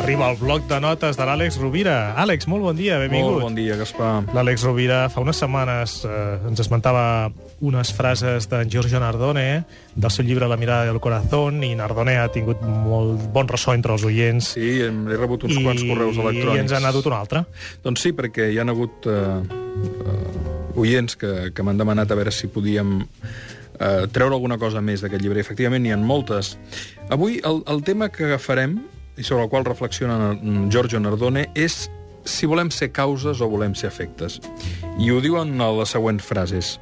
Arriba al bloc de notes de l'Àlex Rovira. Àlex, molt bon dia, benvingut. Molt bon dia, Gaspar. L'Àlex Rovira fa unes setmanes eh, ens esmentava unes frases d'en Giorgio Nardone del seu llibre La mirada del corazón i Nardone ha tingut molt bon ressò entre els oients Sí, he rebut uns quants correus electrònics. i ens ha anat un altre. Doncs sí, perquè hi han hagut eh, eh, oients que, que m'han demanat a veure si podíem eh, treure alguna cosa més d'aquest llibre. Efectivament, n'hi ha moltes. Avui el, el tema que agafarem, i sobre el qual reflexiona Giorgio Nardone, és si volem ser causes o volem ser efectes. I ho diuen a les següents frases.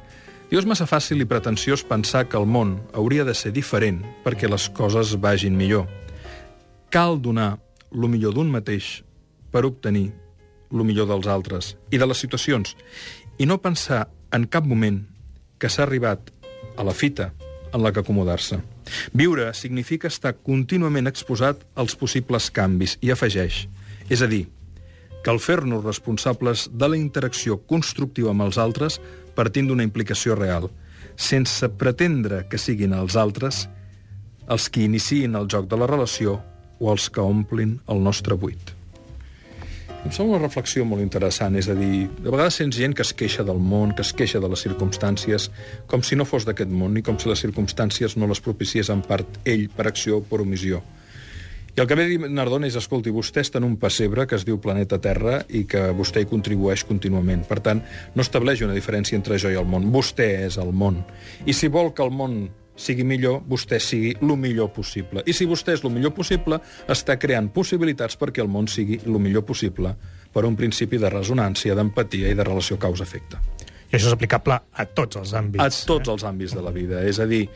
Diu, és massa fàcil i pretensiós pensar que el món hauria de ser diferent perquè les coses vagin millor. Cal donar lo millor d'un mateix per obtenir lo millor dels altres i de les situacions, i no pensar en cap moment que s'ha arribat a la fita en la que acomodar-se. Viure significa estar contínuament exposat als possibles canvis, i afegeix, és a dir, que al fer-nos responsables de la interacció constructiva amb els altres partint d'una implicació real, sense pretendre que siguin els altres els que iniciïn el joc de la relació o els que omplin el nostre buit. Em sembla una reflexió molt interessant, és a dir, de vegades sents gent que es queixa del món, que es queixa de les circumstàncies, com si no fos d'aquest món, i com si les circumstàncies no les propiciés en part ell per acció o per omissió. I el que ve dir Nardone és, escolti, vostè està en un pessebre que es diu planeta Terra i que vostè hi contribueix contínuament. Per tant, no estableix una diferència entre jo i el món. Vostè és el món. I si vol que el món sigui millor, vostè sigui el millor possible. I si vostè és el millor possible, està creant possibilitats perquè el món sigui el millor possible per un principi de resonància, d'empatia i de relació causa-efecte. I això és aplicable a tots els àmbits. A tots els àmbits de la vida. És a dir,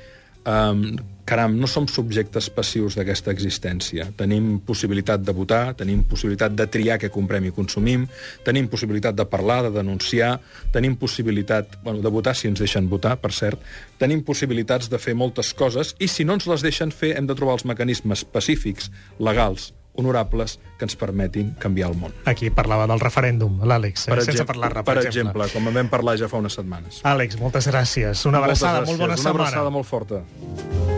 um, caram, no som subjectes passius d'aquesta existència. Tenim possibilitat de votar, tenim possibilitat de triar què comprem i consumim, tenim possibilitat de parlar, de denunciar, tenim possibilitat bueno, de votar si ens deixen votar, per cert, tenim possibilitats de fer moltes coses i si no ens les deixen fer hem de trobar els mecanismes pacífics, legals, honorables que ens permetin canviar el món. Aquí parlava del referèndum, l'Àlex, eh? sense parlar-ne, per, per exemple. Com en vam parlar ja fa unes setmanes. Àlex, moltes gràcies. Una abraçada, gràcies. molt bona Una setmana. Una abraçada molt forta.